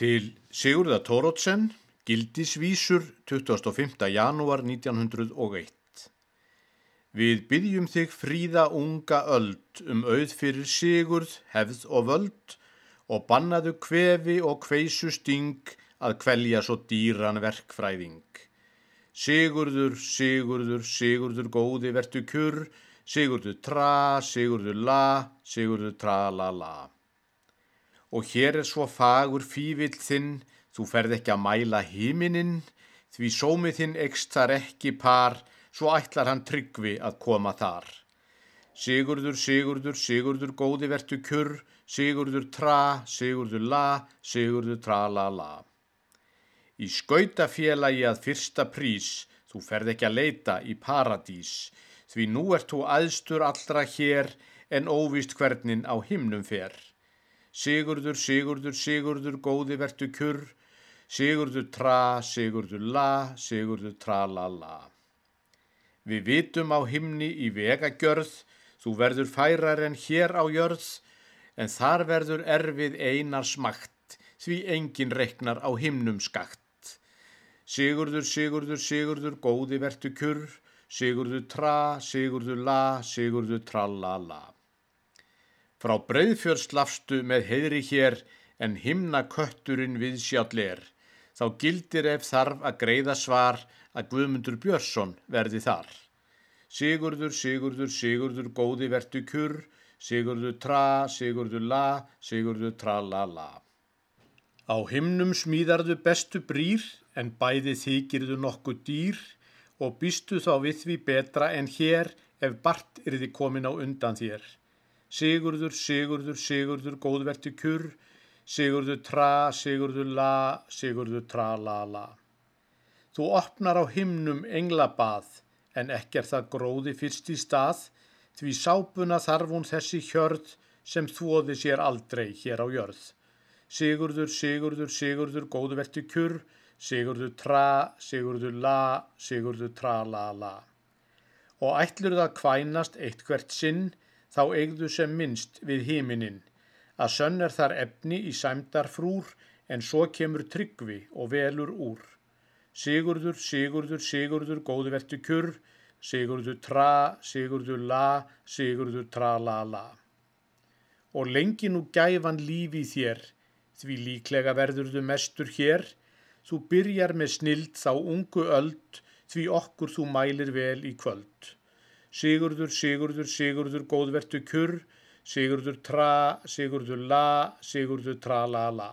Til Sigurða Tórótsen, Gildisvísur, 25. janúar 1901. Við byggjum þig fríða unga öld um auð fyrir Sigurð, hefð og völd og bannaðu kvefi og kveisu sting að kvelja svo dýran verkfræðing. Sigurður, Sigurður, Sigurður góði vertu kjur, Sigurður tra, Sigurður la, Sigurður tra la la. Og hér er svo fagur fívill þinn, þú ferð ekki að mæla hímininn, því sómið þinn ekst þar ekki par, svo ætlar hann tryggvi að koma þar. Sigurður, Sigurður, Sigurður góði vertu kjur, Sigurður tra, Sigurður la, Sigurður tra la la. Í skautafélagi að fyrsta prís, þú ferð ekki að leita í paradís, því nú ert þú aðstur allra hér en óvist hvernin á himnum fer. Sigurður, Sigurður, Sigurður, góði vertu kjur, Sigurður tra, Sigurður la, Sigurður tra la la. Við vitum á himni í vegagjörð, þú verður færar en hér á jörð, en þar verður erfið einar smakt, því engin reknar á himnum skakt. Sigurður, Sigurður, Sigurður, góði vertu kjur, Sigurður tra, Sigurður la, Sigurður trallala. Frá breyðfjörslafstu með heiðri hér en himna kötturinn við sjállir, þá gildir ef þarf að greiða svar að Guðmundur Björnsson verði þar. Sigurður, Sigurður, Sigurður, góði vertu kjur, Sigurður tra, Sigurður la, Sigurður trallala. Á himnum smíðarðu bestu brýr en bæði þykirðu nokkuð dýr og býstu þá við því betra en hér ef Bart er þið komin á undan þér. Sigurður, Sigurður, Sigurður, góðverti kjur, Sigurður tra, Sigurður la, Sigurður tra la la. Þú opnar á himnum englabað en ekki er það gróði fyrst í stað því sápuna þarf hún þessi hjörð sem þóði sér aldrei hér á jörð. Sigurður, Sigurður, Sigurður, góðverti kjur, Sigurður tra, Sigurður la, Sigurður tra la la. Og ætlur það kvænast eitt hvert sinn, þá eigðu sem minnst við hímininn, að sönn er þar efni í sæmdar frúr, en svo kemur tryggvi og velur úr. Sigurður, Sigurður, Sigurður, góðvertu kjur, Sigurður tra, Sigurður la, Sigurður tra la la. Og lengi nú gæfan lífi þér, því líklega verður þú mestur hér, þú byrjar með snild þá ungu öld, því okkur þú mælir vel í kvöld. Sigurður, Sigurður, Sigurður, góðvertu kjur, Sigurður tra, Sigurður la, Sigurður tra la la.